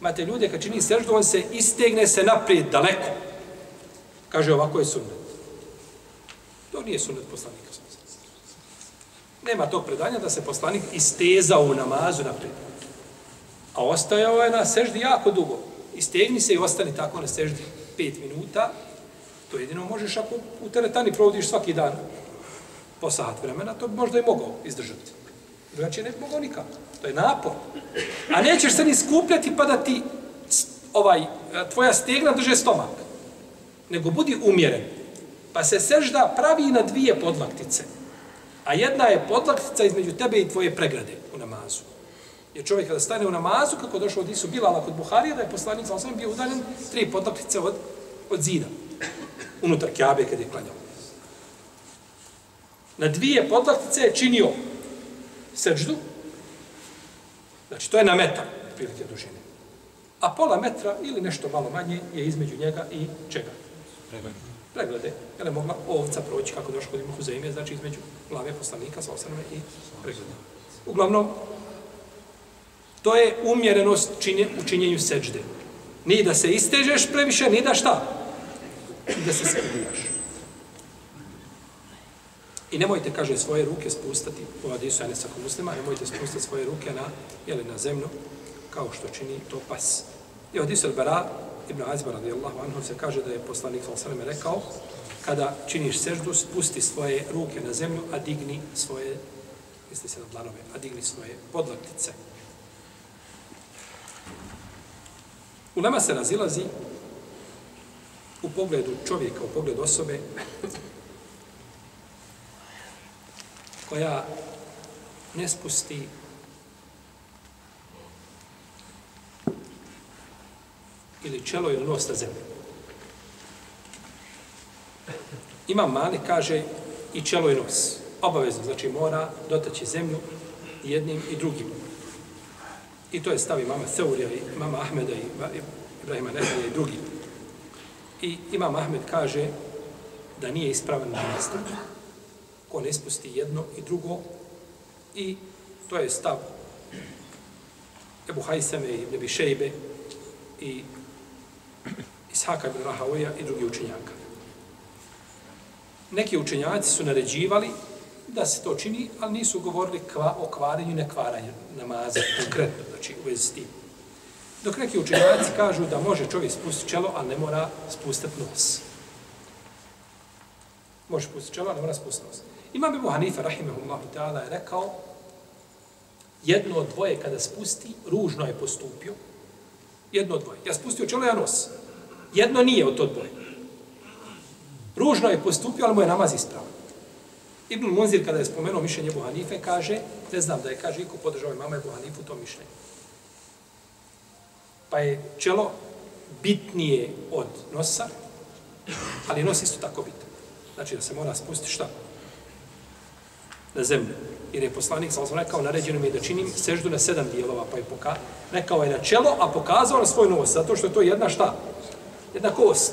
Imate ljude, kad čini seždu, on se istegne se naprijed, daleko. Kaže, ovako je sunnet. To nije sunnet poslanika. Nema tog predanja da se poslanik istezao u namazu naprijed. A ostajao je ovaj na seždi jako dugo. Istegni se i ostani tako na seždi pet minuta. To jedino možeš ako u teretani provodiš svaki dan po sat vremena, to bi možda i mogao izdržati. Drugačije ne bi mogao nikako. To je napor. A nećeš se ni skupljati pa da ti ovaj, e, tvoja stegna drže stomak. Nego budi umjeren. Pa se sežda pravi na dvije podlaktice. A jedna je podlaktica između tebe i tvoje pregrade u namazu. Jer čovjek kada stane u namazu, kako došao od Isu Bilala kod Buharija, da je poslanik sa osam bio udaljen tri podlaktice od, od zida. Unutar kjabe kada je klanjao. Na dvije podlaktice je činio seždu, Znači, to je na metar prilike dužine. A pola metra ili nešto malo manje je između njega i čega? Preglede. Preglede. Je li mogla ovca proći kako došlo kod imuhu zemlje, znači između glave poslanika sa osanome i preglede. Uglavnom, to je umjerenost činje, u činjenju seđde. Ni da se istežeš previše, ni da šta? Ni da se skrbijaš. I nemojte, kaže, svoje ruke spustati, u Adisu Anesa kod muslima, nemojte spustati svoje ruke na, jeli, na zemlju, kao što čini to pas. I od al-Bara, Ibn Azbar, radijallahu anhu, se kaže da je poslanik Salasaleme rekao, kada činiš seždu, spusti svoje ruke na zemlju, a digni svoje, misli se na dlanove, a digni svoje podlaktice. U nama se razilazi u pogledu čovjeka, u pogledu osobe, koja ne spusti ili čelo ili nos na zemlju. Ima mali, kaže, i čelo i nos. Obavezno, znači mora dotaći zemlju jednim i drugim. I to je stavi mama Seurija i mama Ahmeda i Ibrahima Nehaja i drugi. I imam Ahmed kaže da nije ispravan na nastavu ko ne spusti jedno i drugo i To je stav Ebu Hajseme i Ibn Bišejbe i Ishaka ibn Rahavoja i drugi učenjaka. Neki učenjaci su naređivali da se to čini, ali nisu govorili kva, o kvarenju i nekvaranju namaza konkretno, znači u vezi s tim. Dok neki učenjaci kažu da može čovjek spustiti čelo, ali ne mora spustiti nos. Može spustiti čelo, ne mora spustiti nos. Imam Ebu Hanifa, rahimahullahu ta'ala, je rekao jedno od dvoje kada spusti, ružno je postupio. Jedno od dvoje. Ja spustio čelo, ja nos. Jedno nije od to dvoje. Ružno je postupio, ali mu je namaz ispravan. Ibn Munzir, kada je spomenuo mišljenje Ebu Hanife, kaže, ne znam da je, kaže, iko podržao i mama Ebu Hanifu to mišljenje. Pa je čelo bitnije od nosa, ali nos isto tako bitan. Znači da se mora spustiti šta? Na zemlju. Jer je poslanik, sam sam rekao, naređeno mi je da činim seždu na sedam dijelova, pa je poka... rekao je na čelo, a pokazao na svoj nos, zato što je to jedna šta? Jedna kost.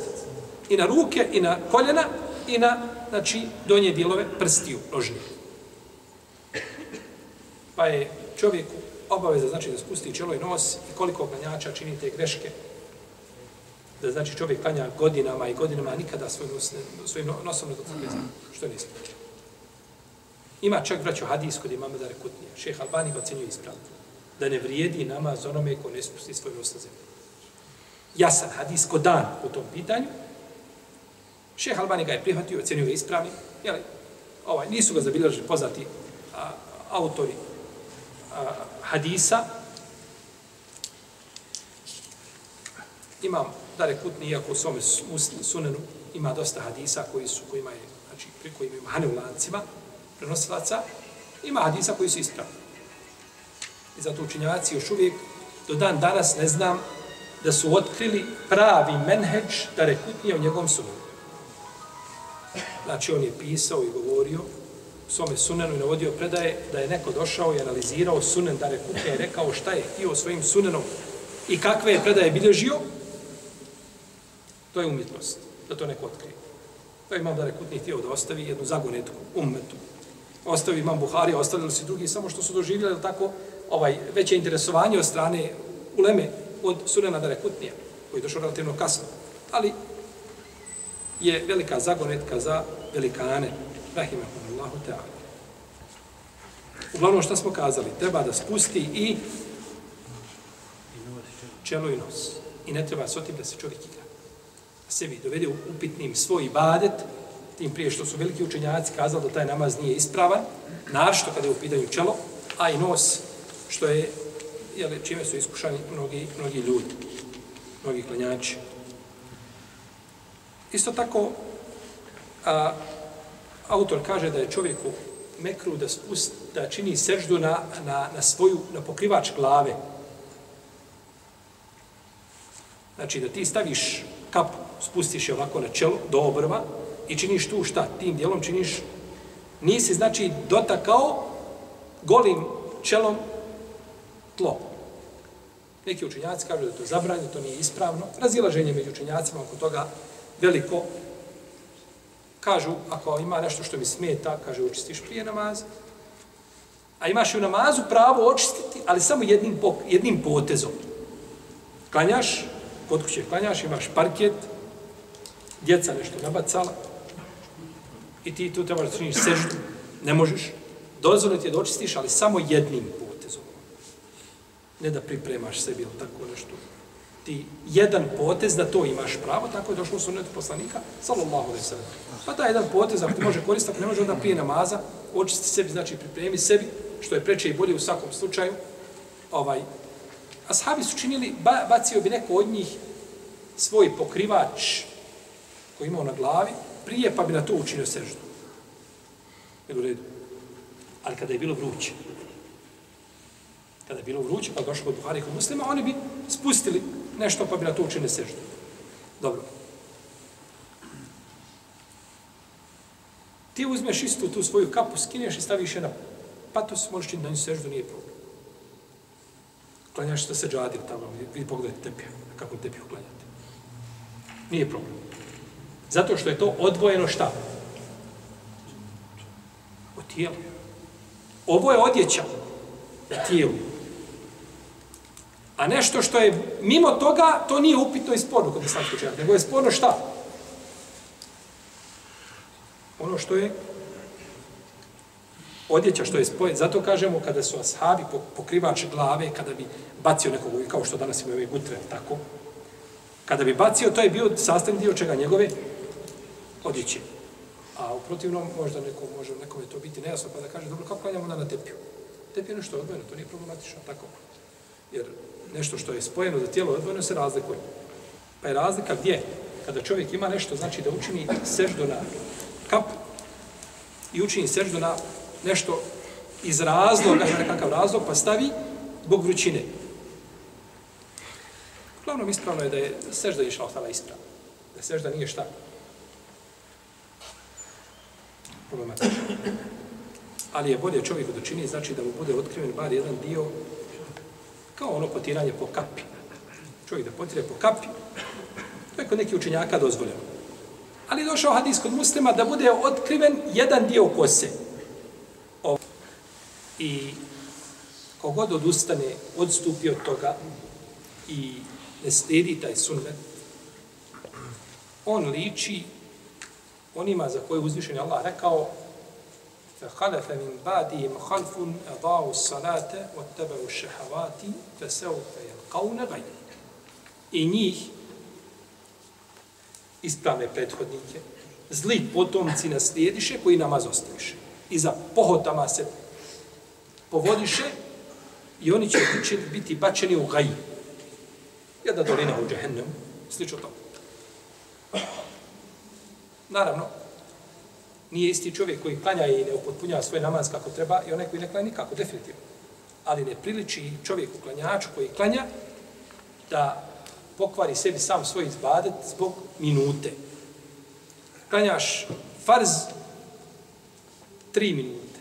I na ruke, i na koljena, i na, znači, donje dijelove prstiju, nožnje. Pa je čovjeku obaveza, znači, da spusti čelo i nos i koliko klanjača čini te greške, da znači čovjek klanja godinama i godinama, a nikada svoj nos, ne, svoj nosom ne dotakne što je neispravno. Ima čak vraću hadis kod imama da rekutnije. Šeha Albani ga ocenjuje ispravno. Da ne vrijedi namaz onome ko ne spusti svoj nos na zemlju. Jasan hadis ko dan u tom pitanju. Šeha Albani ga je prihvatio, ocenio ga ispravni. Jeli, ovaj, nisu ga zabilježili poznati a, autori a, hadisa. Imam da rekutni, iako u svome sunenu ima dosta hadisa koji su, kojima je, znači, pri kojima ima hane u lancima, prenosilaca, ima hadisa koji su ispravni. I zato učinjavaci još uvijek do dan danas ne znam da su otkrili pravi menheđ da rekutnije u njegovom sunenu. Znači on je pisao i govorio u svome sunenu i navodio predaje da je neko došao i analizirao sunen da rekutnije i rekao šta je htio svojim sunenom i kakve je predaje bilježio, to je umjetnost, da to neko otkrije. Pa imam da rekutni htio da ostavi jednu zagonetku, ummetu, ostavi imam Buhari, ostavili su drugi, samo što su doživjeli tako ovaj veće interesovanje od strane uleme od Sunena Darekutnija, koji je došao relativno kasno. Ali je velika zagonetka za velikane, rahimahumullahu ta'ala. Uglavnom što smo kazali, treba da spusti i čelo i nos. I ne treba s otim da se čovjek igra. Sebi dovede upitnim svoj ibadet, tim prije što su veliki učenjaci kazali da taj namaz nije ispravan, našto kada je u pitanju čelo, a i nos, što je, jel, čime su iskušani mnogi, mnogi ljudi, mnogi klanjači. Isto tako, a, autor kaže da je čovjeku mekru da, spust, da čini seždu na, na, na svoju, na pokrivač glave. Znači da ti staviš kap, spustiš je ovako na čelo, do obrva, i činiš tu šta? Tim dijelom činiš, nisi znači dotakao golim čelom tlo. Neki učenjaci kažu da to zabranje, to nije ispravno. Razilaženje među učenjacima oko toga veliko. Kažu, ako ima nešto što mi smeta, kaže, očistiš prije namaza. A imaš i u namazu pravo očistiti, ali samo jednim, jednim potezom. Klanjaš, kod kuće klanjaš, imaš parket, djeca nešto nabacala, i ti tu trebaš da činiš seždu, ne možeš. Dozvoljno ti je da očistiš, ali samo jednim potezom. Ne da pripremaš sebi ili tako nešto. Ti jedan potez da to imaš pravo, tako je došlo u sunetu poslanika, sallallahu alaihi sallam. Pa da jedan potez, ako ti može koristiti, ako ne može onda prije namaza, očisti sebi, znači pripremi sebi, što je preče i bolje u svakom slučaju. Ovaj, ashabi su činili, ba, bacio bi neko od njih svoj pokrivač koji imao na glavi, prije, pa bi na to učinio seždu. Jel u redu? Ali kada je bilo vruće, kada je bilo vruće, pa došlo kod Buhari kod muslima, oni bi spustili nešto, pa bi na to učinio seždu. Dobro. Ti uzmeš istu tu svoju kapu, skineš i staviš je na patos, možeš ti na nju seždu, nije problem. Klanjaš da se džadir tamo, vi pogledajte tepija, kako tepiju klanjate. Nije problem. Zato što je to odvojeno šta? Od tijela. Ovo je odjeća. na tijelu. A nešto što je mimo toga, to nije upitno i sporno kod islamskog učenjaka, nego je sporno šta? Ono što je odjeća što je spojen. Zato kažemo kada su ashabi pokrivač glave, kada bi bacio nekog, kao što danas imaju ove gutre, tako, kada bi bacio, to je bio sastavni dio čega njegove odjeće. A u protivnom, možda neko, može nekome to biti nejasno, pa da kaže, dobro, kako klanjamo onda na tepiju? Tepija je nešto odvojeno, to nije problematično, tako. Jer nešto što je spojeno za tijelo odvojeno se razlikuje. Pa je razlika gdje? Kada čovjek ima nešto, znači da učini seždu na kap i učini seždu na nešto iz razloga, ima nekakav razlog, pa stavi zbog vrućine. Glavnom ispravno je da je sežda išla ostala ispravna. Da sežda nije šta? Problematično. Ali je bolje čovjeku da čini, znači da mu bude otkriven bar jedan dio kao ono potiranje po kapi. Čovjek da potire po kapi, to je kod nekih učenjaka dozvoljeno. Ali došao hadis kod muslima da bude otkriven jedan dio kose. I kogod odustane, odstupi od toga i ne slijedi taj sunnet, on liči onima za koje uzvišen Allah rekao فخلف من بعدهم خلف أضاعوا الصلاة واتبعوا الشهوات فسوف يلقون غير I njih, ispravne prethodnike, zli potomci naslijediše koji namaz ostaviše. I za pohotama se povodiše i oni će biti bačeni u gaji. Jedna dolina u džehennemu, slično to. Naravno, nije isti čovjek koji klanja i ne upotpunjava svoj namaz kako treba i onaj koji ne klanja nikako, definitivno. Ali ne priliči čovjeku klanjaču koji klanja da pokvari sebi sam svoj izbadet zbog minute. Klanjaš farz tri minute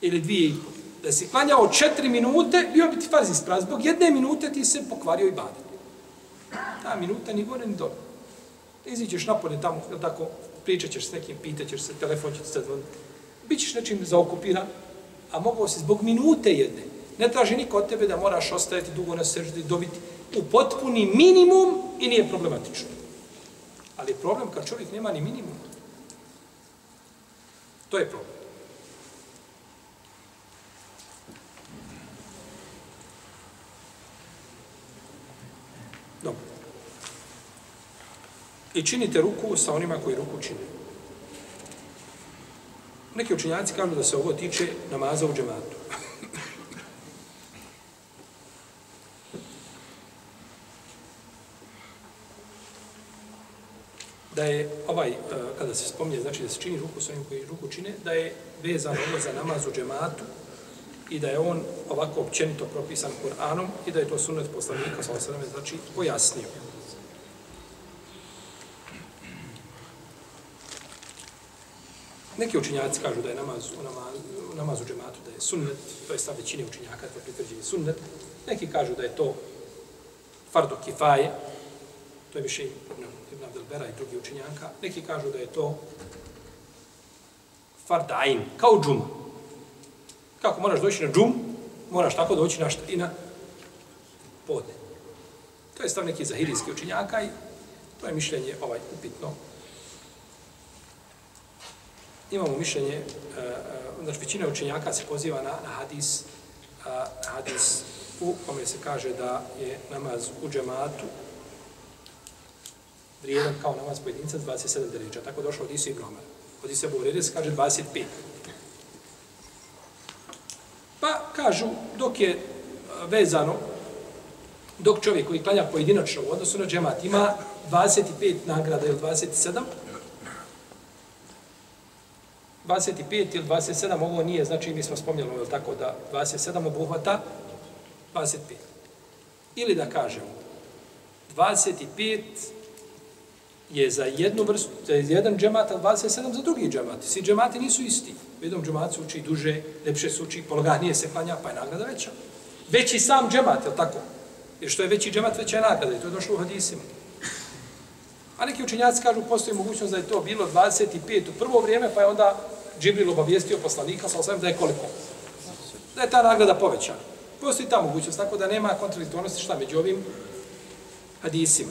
ili dvije i pol da si klanjao četiri minute, bio bi ti farz isprav. Zbog jedne minute ti se pokvario i badet. Ta minuta ni gore ni dole. Iziđeš napolje tamo, tako, pričat ćeš s nekim, pitat ćeš se, telefon će ti se zvoniti. Bićeš nečim zaokupiran, a mogao si zbog minute jedne. Ne traži niko od tebe da moraš ostajati dugo na seždi, dobiti u potpuni minimum i nije problematično. Ali je problem kad čovjek nema ni minimum. To je problem. I činite ruku sa onima koji ruku čine. Neki učinjaci kažu da se ovo tiče namaza u džematu. [laughs] da je ovaj, eh, kada se spomnje, znači da se čini ruku sa onim koji ruku čine, da je vezan ovo za namaz u džematu i da je on ovako općenito propisan Kur'anom i da je to sunnet poslanika, sa osvrame, znači pojasnio. Neki učinjaci kažu da je namaz u, namaz, u namazu džematu, da je sunnet, to je stav većine učinjaka, to je pritvrđeni sunnet. Neki kažu da je to fardo kifaje, to je više Ibn Abdelbera i drugi učinjaka. Neki kažu da je to fardain, kao džuma. Kako moraš doći na džum, moraš tako doći na šta i na podne. To je stav neki zahirijski učinjaka i to je mišljenje ovaj upitno. Imamo mišljenje, e, e, znači većina učenjaka se poziva na, na hadis, uh, hadis u kome se kaže da je namaz u džematu vrijedan kao namaz pojedinca 27 deređa. Tako došlo od Isu i Bromara. Od Isu i se kaže 25. Pa kažu, dok je e, vezano, dok čovjek koji klanja pojedinačno u odnosu na džemat ima 25 nagrada ili 27, 25 ili 27, ovo nije, znači mi smo spomnjali, je tako, da 27 obuhvata 25. Ili da kažemo, 25 je za jednu vrstu, za jedan džemat, a 27 za drugi džemat. Svi džemati nisu isti. U jednom džemat se uči duže, lepše se uči, pologanije se klanja, pa je nagrada veća. Veći sam džemat, je tako? Jer što je veći džemat, veća je nagrada. I to je došlo u hadisima. A neki učenjaci kažu, postoji mogućnost da je to bilo 25 u prvo vrijeme, pa je onda Džibril obavijestio poslanika, sa osvijem da je koliko? da je ta nagrada povećana. Postoji ta mogućnost, tako da nema kontradiktornosti šta među ovim hadisima.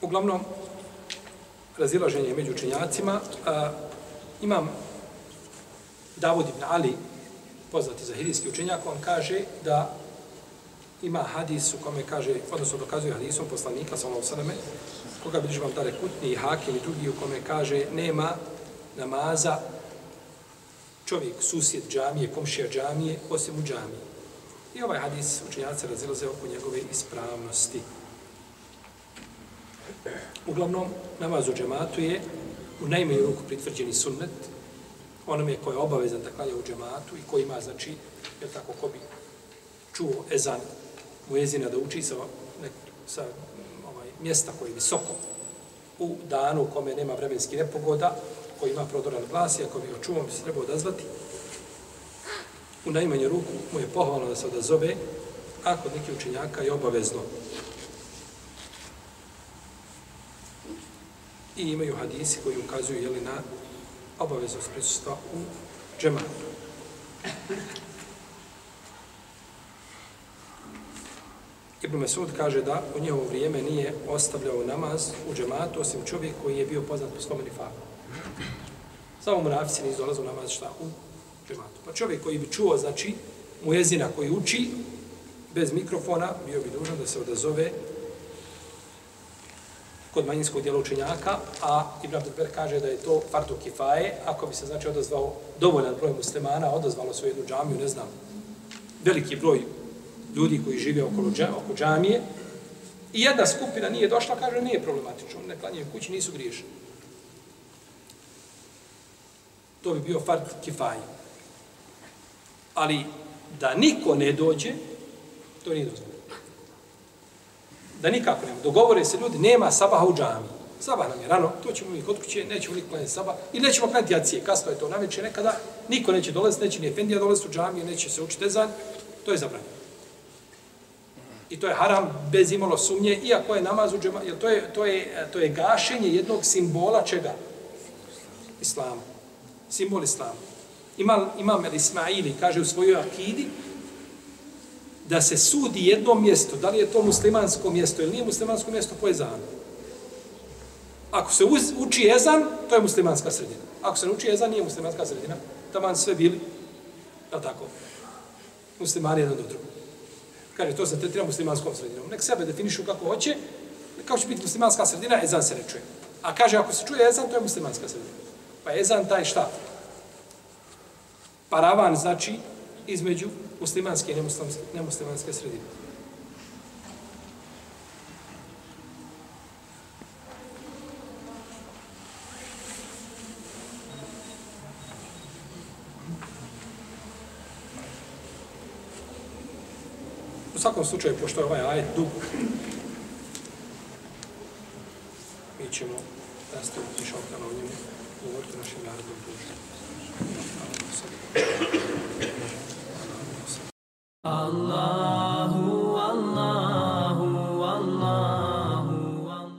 Uglavnom, razilaženje među učenjacima. A, imam Davud ibn Ali, poznati za hirijski učenjak, on kaže da ima hadis u kome kaže, odnosno dokazuje hadisom poslanika, sa ovom sveme, koga bi vam tare kutni i hakim i drugi u kome kaže nema namaza čovjek, susjed džamije, komšija džamije, osim u džamiji. I ovaj hadis učenjaci razilaze oko njegove ispravnosti. Uglavnom, namaz u džematu je u najmanju ruku pritvrđeni sunnet, onom je koji je obavezan da klanja u džematu i koji ima, znači, je tako, ko bi čuo ezan muezina da uči sa, nek, sa ovaj, mjesta koje je visoko u danu u kome nema vremenski nepogoda, koji ima prodoran glas i ako bi ga čuo, bi se trebao odazvati. U najmanju ruku mu je pohvalno da se odazove, a kod nekih učenjaka je obavezno i imaju hadisi koji ukazuju jeli, na obaveznost prisustva u džematu. Ibn Mesud kaže da u njehovo vrijeme nije ostavljao namaz u džematu, osim čovjek koji je bio poznat po svome nifaku. Samo mu nisu dolazio namaz šta u džematu. Pa čovjek koji bi čuo, znači, mujezina koji uči, bez mikrofona, bio bi dužan da se odazove kod manjinskog dijela učenjaka, a Ibn Abdelber kaže da je to fartu kifaje, ako bi se znači odazvao dovoljan broj muslimana, odazvalo svoju jednu džamiju, ne znam, veliki broj ljudi koji žive okolo džamije, oko džamije, i jedna skupina nije došla, kaže, nije problematično, ne klanjaju kući, nisu griješni. To bi bio fart kifaj. Ali da niko ne dođe, to nije dozvoljeno da nikako nema. Dogovore se ljudi, nema sabaha u džami. Sabah nam je rano, to ćemo mi kod kuće, nećemo nikog klanjati sabah. I nećemo klanjati jacije, kasno je to naveče nekada. Niko neće dolaziti, neće ni Efendija dolaziti u džami, neće se učiti ezan. To je zabranjeno. I to je haram bez imalo sumnje, iako je namaz u džema, jer to je, to je, to je gašenje jednog simbola čega? Islama. Simbol Islama. Imam, imam El Ismaili, kaže u svojoj akidi, da se sudi jedno mjesto, da li je to muslimansko mjesto ili nije muslimansko mjesto po ezanu. Ako se uz, uči ezan, to je muslimanska sredina. Ako se ne uči ezan, nije muslimanska sredina. Taman sve bili, je tako, muslimani jedan do drugog. Kaže, to se tretira muslimanskom sredinom. Nek sebe definišu kako hoće, kako će biti muslimanska sredina, ezan se ne čuje. A kaže, ako se čuje ezan, to je muslimanska sredina. Pa ezan taj šta? Paravan znači između muslimanske i nemuslimanske, nemuslimanske sredine. Svakom slučaju, pošto je ovaj ajet dug, mi ćemo nastaviti šaltano o njemu govoriti našim narodom društvu. Allah.